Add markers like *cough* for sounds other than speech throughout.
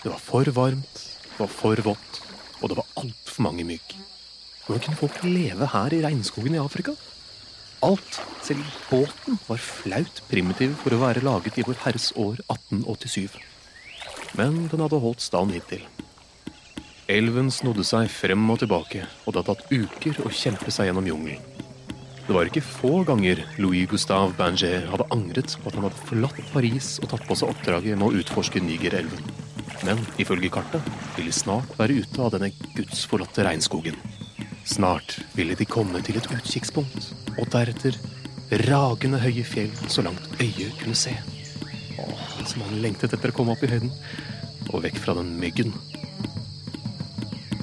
Det var for varmt, det var for vått, og det var altfor mange mygg. Hvordan kunne folk leve her i regnskogen i Afrika? Alt, selv båten, var flaut primitiv for å være laget i Vår Herres år 1887. Men den hadde holdt stand hittil. Elven snodde seg frem og tilbake, og det hadde tatt uker å kjempe seg gjennom jungelen. Det var ikke få ganger Louis Gustave Banger hadde angret på at han hadde forlatt Paris og tatt på seg oppdraget med å utforske Nigerelven. Men ifølge kartet ville snart være ute av denne gudsforlatte regnskogen. Snart ville de komme til et utkikkspunkt, og deretter ragende høye fjell så langt øyet kunne se. Åh, som han lengtet etter å komme opp i høyden, og vekk fra den myggen.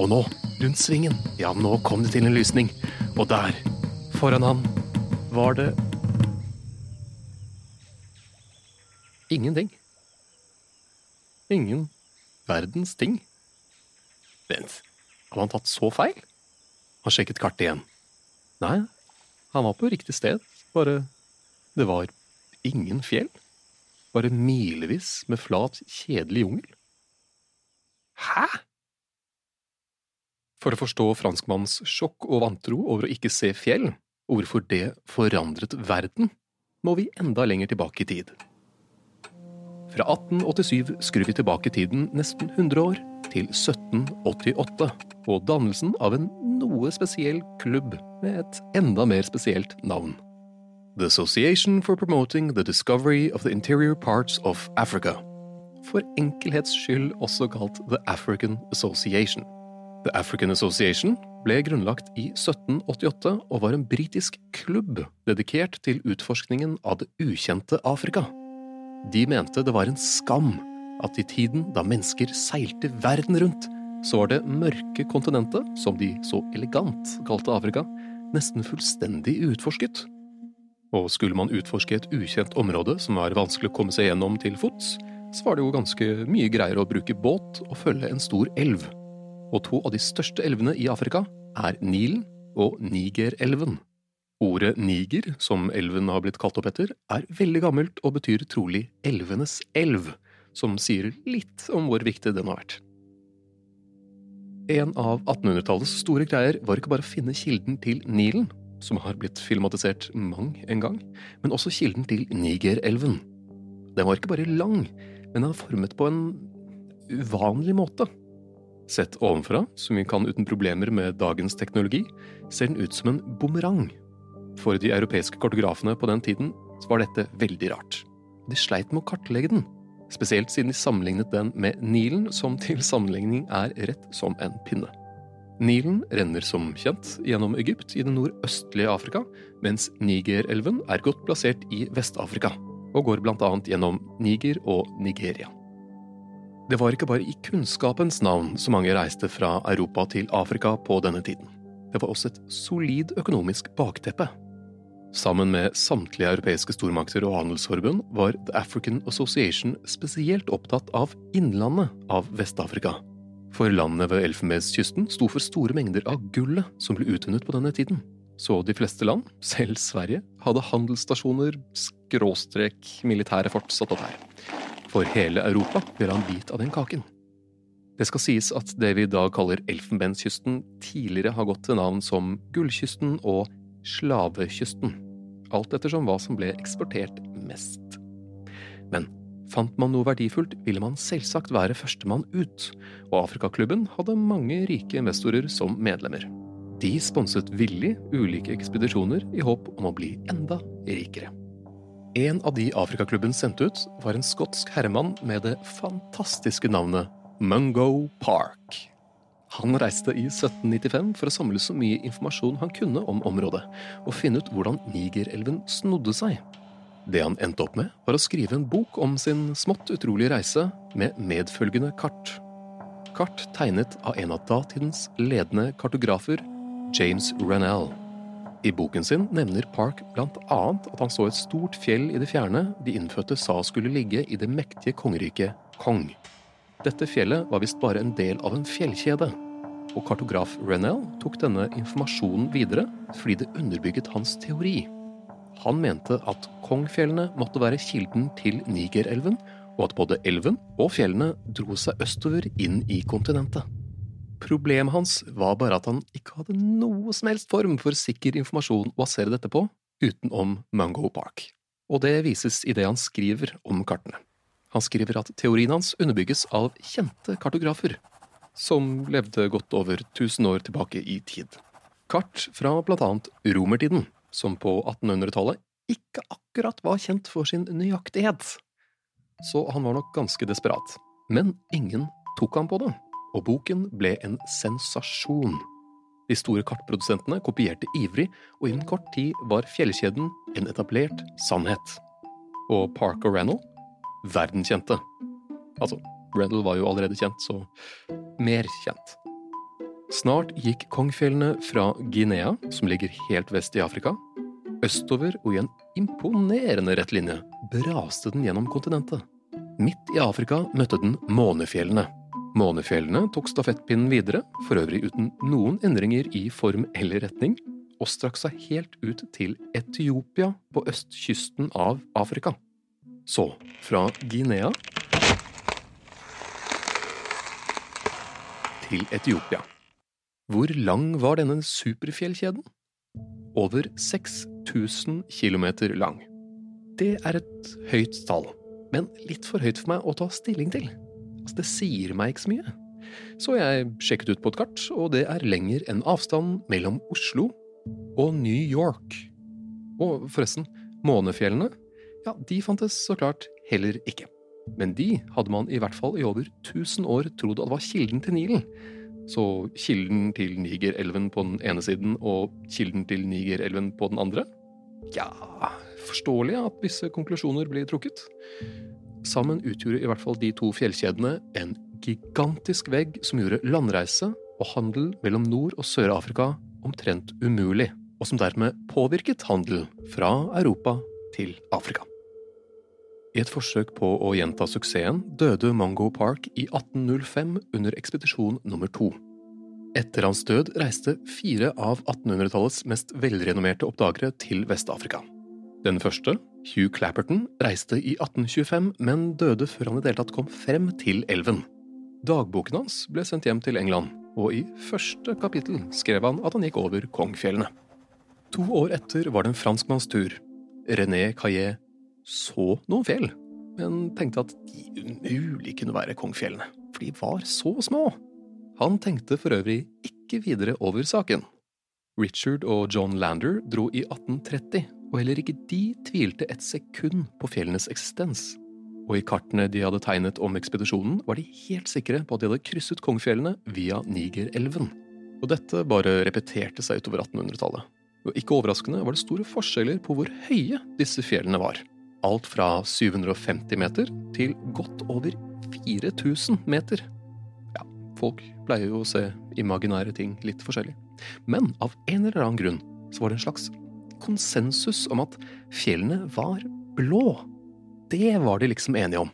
Og nå, rundt svingen, ja, nå kom det til en lysning, og der, foran han, var det Ingenting. Ingen verdens ting. Vent, hadde han tatt så feil? Han sjekket kartet igjen. Nei, han var på riktig sted, bare det var ingen fjell. Bare milevis med flat, kjedelig jungel. Hæ? For å forstå franskmannens sjokk og vantro over å ikke se fjell, og hvorfor det forandret verden, må vi enda lenger tilbake i tid. Fra 1887 skrur vi tilbake tiden nesten 100 år, til 1788, og dannelsen av en noe spesiell klubb med et enda mer spesielt navn. The Association for Promoting the Discovery of the Interior Parts of Africa. For enkelhets skyld også kalt The African Association. The African Association ble grunnlagt i 1788 og var en britisk klubb dedikert til utforskningen av det ukjente Afrika. De mente det var en skam at i tiden da mennesker seilte verden rundt, så var det mørke kontinentet, som de så elegant kalte Afrika, nesten fullstendig utforsket. Og skulle man utforske et ukjent område som var vanskelig å komme seg gjennom til fots, så var det jo ganske mye greier å bruke båt og følge en stor elv. Og to av de største elvene i Afrika er Nilen og Nigerelven. Ordet Niger, som elven har blitt kalt opp etter, er veldig gammelt og betyr trolig elvenes elv, som sier litt om hvor viktig den har vært. En av 1800-tallets store greier var ikke bare å finne kilden til Nilen, som har blitt filmatisert mang en gang, men også kilden til Nigerelven. Den var ikke bare lang, men den var formet på en uvanlig måte. Sett ovenfra, som vi kan uten problemer med dagens teknologi, ser den ut som en bumerang. For de europeiske kartografene på den tiden var dette veldig rart. De sleit med å kartlegge den, spesielt siden de sammenlignet den med Nilen, som til sammenligning er rett som en pinne. Nilen renner som kjent gjennom Egypt i det nordøstlige Afrika, mens Nigerelven er godt plassert i Vest-Afrika, og går annet gjennom Niger og Nigeria. Det var ikke bare i kunnskapens navn så mange reiste fra Europa til Afrika på denne tiden. Det var også et solid økonomisk bakteppe. Sammen med samtlige europeiske stormakter og handelsforbund var The African Association spesielt opptatt av innlandet av Vest-Afrika. For landene ved Elfenbenskysten sto for store mengder av gullet som ble utvunnet på denne tiden. Så de fleste land, selv Sverige, hadde handelsstasjoner, skråstrek militære fort satt opp her. For hele Europa ville han bit av den kaken. Det skal sies at det vi i dag kaller Elfenbenskysten, tidligere har gått til navn som Gullkysten og Slavekysten. Alt ettersom hva som ble eksportert mest. Men fant man noe verdifullt, ville man selvsagt være førstemann ut, og Afrikaklubben hadde mange rike investorer som medlemmer. De sponset villig ulike ekspedisjoner i håp om å bli enda rikere. En av de Afrikaklubben sendte ut, var en skotsk herremann med det fantastiske navnet Mungo Park. Han reiste i 1795 for å samle så mye informasjon han kunne om området, og finne ut hvordan Nigerelven snodde seg. Det han endte opp med, var å skrive en bok om sin smått utrolige reise med medfølgende kart. Kart tegnet av en av datidens ledende kartografer, James Rennell. I boken sin nevner Park annet at han så et stort fjell i det fjerne de innfødte sa skulle ligge i det mektige kongeriket Kong. Dette fjellet var visst bare en del av en fjellkjede, og kartograf Rennell tok denne informasjonen videre fordi det underbygget hans teori. Han mente at Kongfjellene måtte være kilden til Nigerelven, og at både elven og fjellene dro seg østover inn i kontinentet. Problemet hans var bare at han ikke hadde noe som helst form for sikker informasjon å basere dette på, utenom Mungo Park. Og det vises i det han skriver om kartene. Han skriver at teorien hans underbygges av kjente kartografer, som levde godt over 1000 år tilbake i tid. Kart fra annet romertiden, som på 1800-tallet ikke akkurat var kjent for sin nøyaktighet. Så han var nok ganske desperat. Men ingen tok ham på det, og boken ble en sensasjon. De store kartprodusentene kopierte ivrig, og innen kort tid var fjellkjeden en etablert sannhet. Og Park og Rennell verdenskjente. Altså, Randall var jo allerede kjent, så mer kjent. Snart gikk Kongfjellene fra Guinea, som ligger helt vest i Afrika, østover og i en imponerende rett linje braste den gjennom kontinentet. Midt i Afrika møtte den Månefjellene. Månefjellene tok stafettpinnen videre, for øvrig uten noen endringer i form eller retning, og strakk seg helt ut til Etiopia på østkysten av Afrika. Så, fra Guinea til Etiopia. Hvor lang var denne superfjellkjeden? Over 6000 km lang. Det er et høyt tall, men litt for høyt for meg å ta stilling til. Altså, det sier meg ikke så mye. Så jeg sjekket ut på et kart, og det er lenger enn avstanden mellom Oslo og New York. Og forresten, Månefjellene ja, de fantes så klart heller ikke. Men de hadde man i hvert fall i over 1000 år trodd at var kilden til Nilen. Så kilden til Nigerelven på den ene siden og kilden til Nigerelven på den andre? Ja, forståelig at visse konklusjoner blir trukket. Sammen utgjorde i hvert fall de to fjellkjedene en gigantisk vegg som gjorde landreise og handel mellom Nord- og Sør-Afrika omtrent umulig, og som dermed påvirket handel fra Europa til Afrika. I et forsøk på å gjenta suksessen døde Mongo Park i 1805 under ekspedisjon nummer to. Etter hans død reiste fire av 1800-tallets mest velrenommerte oppdagere til Vest-Afrika. Den første, Hugh Clapperton, reiste i 1825, men døde før han i det hele tatt kom frem til elven. Dagboken hans ble sendt hjem til England, og i første kapittel skrev han at han gikk over Kongfjellene. To år etter var det en franskmanns tur. René Caillet så noen fjell, men tenkte at de umulig kunne være Kongfjellene, for de var så små. Han tenkte for øvrig ikke videre over saken. Richard og John Lander dro i 1830, og heller ikke de tvilte et sekund på fjellenes eksistens. Og i kartene de hadde tegnet om ekspedisjonen, var de helt sikre på at de hadde krysset Kongfjellene via Nigerelven. Og dette bare repeterte seg utover 1800-tallet. Og ikke overraskende var det store forskjeller på hvor høye disse fjellene var. Alt fra 750 meter til godt over 4000 meter. Ja, folk pleier jo å se imaginære ting litt forskjellig. Men av en eller annen grunn så var det en slags konsensus om at fjellene var blå. Det var de liksom enige om.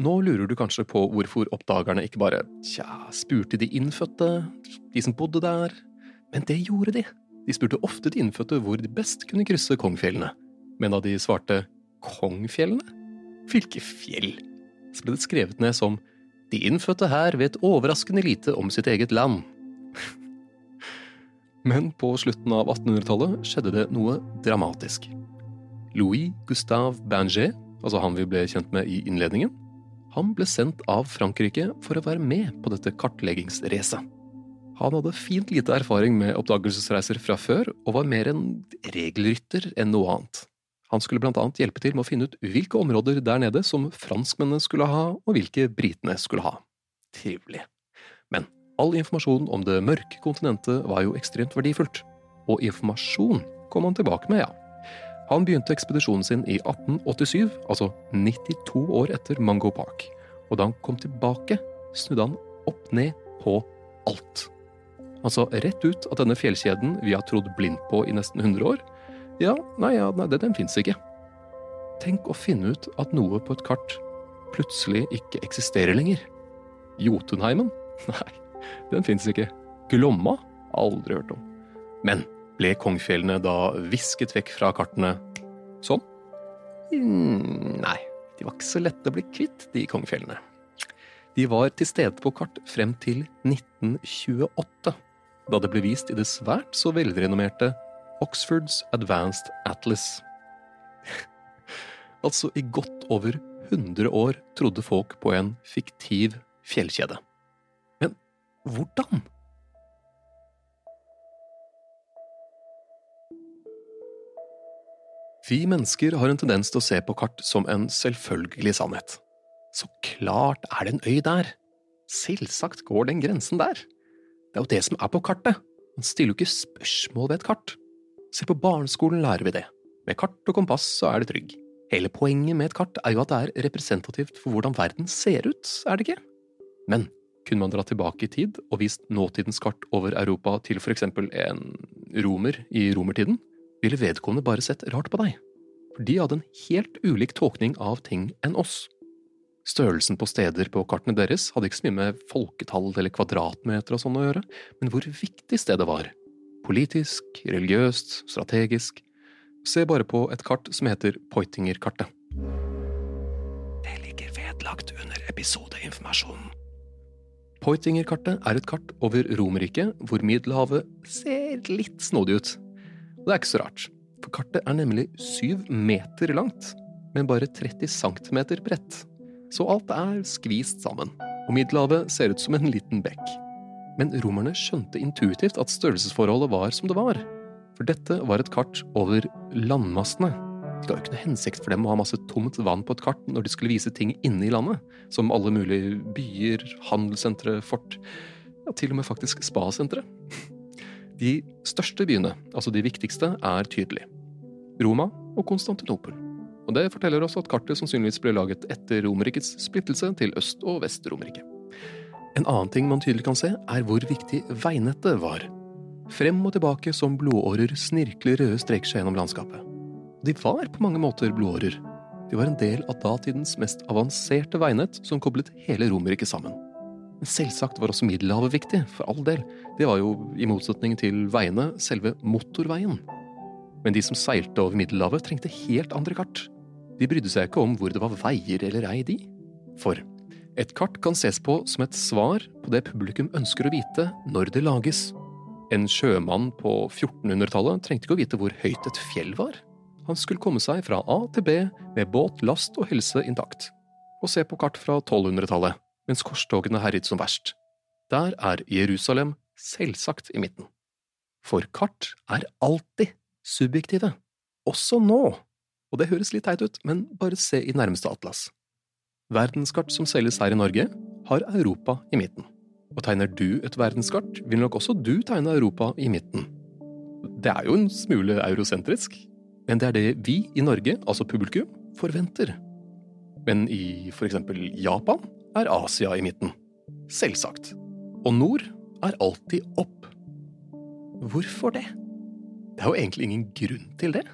Nå lurer du kanskje på hvorfor oppdagerne ikke bare tja, spurte de innfødte, de som bodde der, men det gjorde de. De spurte ofte de innfødte hvor de best kunne krysse Kongfjellene, men da de svarte Kongfjellene? Hvilke fjell? Så ble det skrevet ned som De innfødte her vet overraskende lite om sitt eget land. *laughs* Men på slutten av 1800-tallet skjedde det noe dramatisk. Louis Gustave Banger, altså han vi ble kjent med i innledningen, han ble sendt av Frankrike for å være med på dette kartleggingsracet. Han hadde fint lite erfaring med oppdagelsesreiser fra før, og var mer en regelrytter enn noe annet. Han skulle blant annet hjelpe til med å finne ut hvilke områder der nede som franskmennene skulle ha, og hvilke britene skulle ha. Trivelig. Men all informasjon om det mørke kontinentet var jo ekstremt verdifullt. Og informasjon kom han tilbake med, ja. Han begynte ekspedisjonen sin i 1887, altså 92 år etter Mango Park. Og da han kom tilbake, snudde han opp ned på alt. Altså rett ut at denne fjellkjeden vi har trodd blindt på i nesten 100 år, ja, nei, ja, nei den fins ikke. Tenk å finne ut at noe på et kart plutselig ikke eksisterer lenger. Jotunheimen? *laughs* Nei, den fins ikke. Glomma? Aldri hørt om. Men ble Kongfjellene da visket vekk fra kartene sånn? Mm, nei, de var ikke så lette å bli kvitt, de Kongfjellene. De var til stede på kart frem til 1928, da det ble vist i det svært så velrenommerte Oxfords Advanced Atlas. *laughs* altså, i godt over 100 år trodde folk på en fiktiv fjellkjede. Men hvordan? Vi mennesker har en tendens til å se på kart som en selvfølgelig sannhet. Så klart er det en øy der. Selvsagt går den grensen der. Det er jo det som er på kartet. Man stiller jo ikke spørsmål ved et kart. Selv på barneskolen lærer vi det. Med kart og kompass så er det trygg. Hele poenget med et kart er jo at det er representativt for hvordan verden ser ut, er det ikke? Men kunne man dra tilbake i tid og vist nåtidens kart over Europa til for eksempel en romer i romertiden, ville vedkommende bare sett rart på deg. For de hadde en helt ulik tolkning av ting enn oss. Størrelsen på steder på kartene deres hadde ikke så mye med folketall eller kvadratmeter og sånn å gjøre, men hvor viktig stedet var, Politisk, religiøst, strategisk. Se bare på et kart som heter Poitinger-kartet. Det ligger vedlagt under episodeinformasjonen. Poitinger-kartet er et kart over Romerriket hvor Middelhavet ser litt snodig ut. Og det er ikke så rart, for kartet er nemlig syv meter langt, men bare 30 centimeter bredt. Så alt er skvist sammen, og Middelhavet ser ut som en liten bekk. Men romerne skjønte intuitivt at størrelsesforholdet var som det var. For dette var et kart over landmassene. Det ga jo ikke noe hensikt for dem å ha masse tomt vann på et kart når de skulle vise ting inne i landet, som alle mulige byer, handelssentre, fort, ja, til og med faktisk spasentre. De største byene, altså de viktigste, er tydelige. Roma og Konstantinopel. Og det forteller oss at kartet sannsynligvis ble laget etter Romerrikets splittelse til Øst- og Vest-Romerriket. En annen ting man tydelig kan se, er hvor viktig veinettet var. Frem og tilbake som blodårer snirkler røde streker seg gjennom landskapet. De var på mange måter blodårer. De var en del av datidens mest avanserte veinett som koblet hele Romerriket sammen. Men selvsagt var også Middelhavet viktig, for all del. Det var jo, i motsetning til veiene, selve motorveien. Men de som seilte over Middelhavet, trengte helt andre kart. De brydde seg ikke om hvor det var veier eller ei, de. For et kart kan ses på som et svar på det publikum ønsker å vite når det lages. En sjømann på 1400-tallet trengte ikke å vite hvor høyt et fjell var. Han skulle komme seg fra A til B med båt, last og helse intakt. Og se på kart fra 1200-tallet, mens korstogene herjet som verst. Der er Jerusalem selvsagt i midten. For kart er alltid subjektive. Også nå. Og det høres litt teit ut, men bare se i nærmeste atlas. Verdenskart som selges her i Norge, har Europa i midten. Og tegner du et verdenskart, vil nok også du tegne Europa i midten. Det er jo en smule eurosentrisk, men det er det vi i Norge, altså publikum, forventer. Men i for eksempel Japan er Asia i midten. Selvsagt. Og nord er alltid opp. Hvorfor det? Det er jo egentlig ingen grunn til det.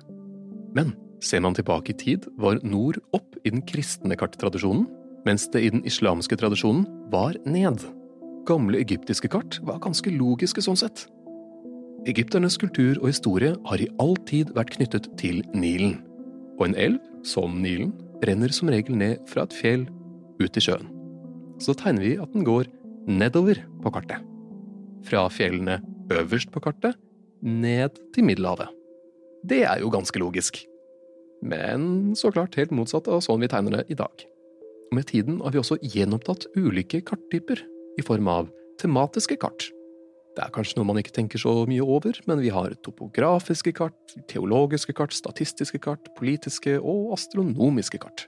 Men ser man tilbake i tid, var nord opp i den kristne karttradisjonen, mens det i den islamske tradisjonen var ned. Gamle egyptiske kart var ganske logiske sånn sett. Egypternes kultur og historie har i all tid vært knyttet til Nilen. Og en elv, som Nilen, renner som regel ned fra et fjell ut i sjøen. Så tegner vi at den går nedover på kartet. Fra fjellene øverst på kartet ned til Middelhavet. Det er jo ganske logisk. Men så klart helt motsatt av sånn vi tegner det i dag. Med tiden har vi også gjenopptatt ulike karttyper i form av tematiske kart. Det er kanskje noe man ikke tenker så mye over, men vi har topografiske kart, teologiske kart, statistiske kart, politiske og astronomiske kart.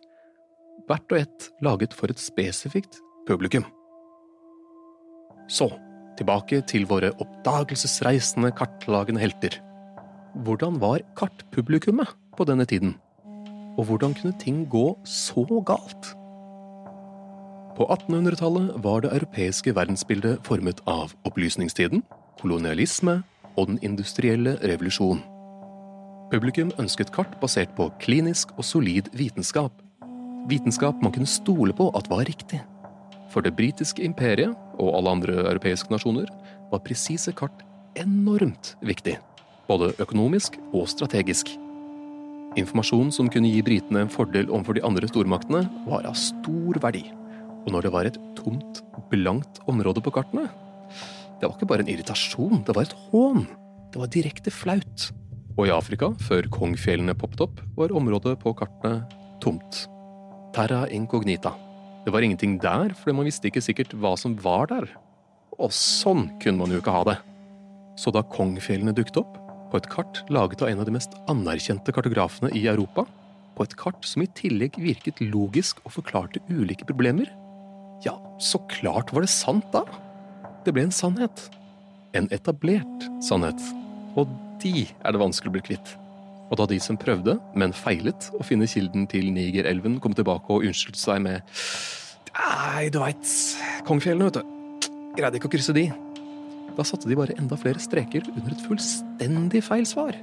Hvert og ett laget for et spesifikt publikum. Så, tilbake til våre oppdagelsesreisende, kartlagende helter. Hvordan var kartpublikummet på denne tiden? Og hvordan kunne ting gå så galt? På 1800-tallet var det europeiske verdensbildet formet av opplysningstiden, kolonialisme og den industrielle revolusjon. Publikum ønsket kart basert på klinisk og solid vitenskap. Vitenskap man kunne stole på at var riktig. For det britiske imperiet, og alle andre europeiske nasjoner, var presise kart enormt viktig. Både økonomisk og strategisk. Informasjon som kunne gi britene en fordel overfor de andre stormaktene, var av stor verdi. Og når det var et tomt, blankt område på kartene Det var ikke bare en irritasjon, det var et hån. Det var direkte flaut. Og i Afrika, før Kongfjellene poppet opp, var området på kartene tomt. Terra incognita. Det var ingenting der, fordi man visste ikke sikkert hva som var der. Og sånn kunne man jo ikke ha det. Så da Kongfjellene dukket opp, på et kart laget av en av de mest anerkjente kartografene i Europa, på et kart som i tillegg virket logisk og forklarte ulike problemer, ja, så klart var det sant, da. Det ble en sannhet. En etablert sannhet. Og de er det vanskelig å bli kvitt. Og da de som prøvde, men feilet, å finne kilden til Nigerelven, kom tilbake og unnskyldte seg med Nei, du veit, Kongfjellene, vet du. Greide ikke å krysse de. Da satte de bare enda flere streker under et fullstendig feil svar.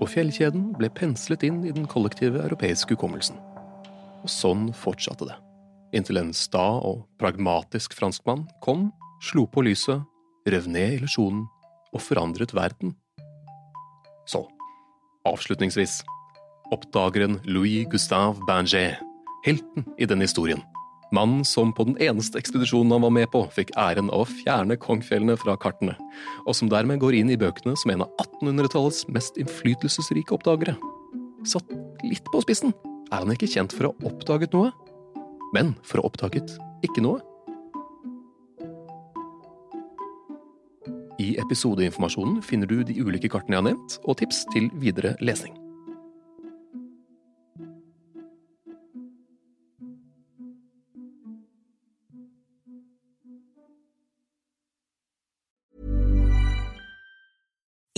Og fjellkjeden ble penslet inn i den kollektive europeiske hukommelsen. Og sånn fortsatte det inntil en sta og pragmatisk franskmann kom, slo på lyset, rev ned illusjonen og forandret verden. Så, avslutningsvis, oppdageren Louis Gustave Banger, helten i denne historien. Mannen som på den eneste ekspedisjonen han var med på, fikk æren av å fjerne Kongfjellene fra kartene, og som dermed går inn i bøkene som en av 1800-tallets mest innflytelsesrike oppdagere. Satt litt på spissen er han ikke kjent for å ha oppdaget noe, men for å ha oppdaget ikke noe. I episodeinformasjonen finner du de ulike kartene jeg har nevnt, og tips til videre lesning.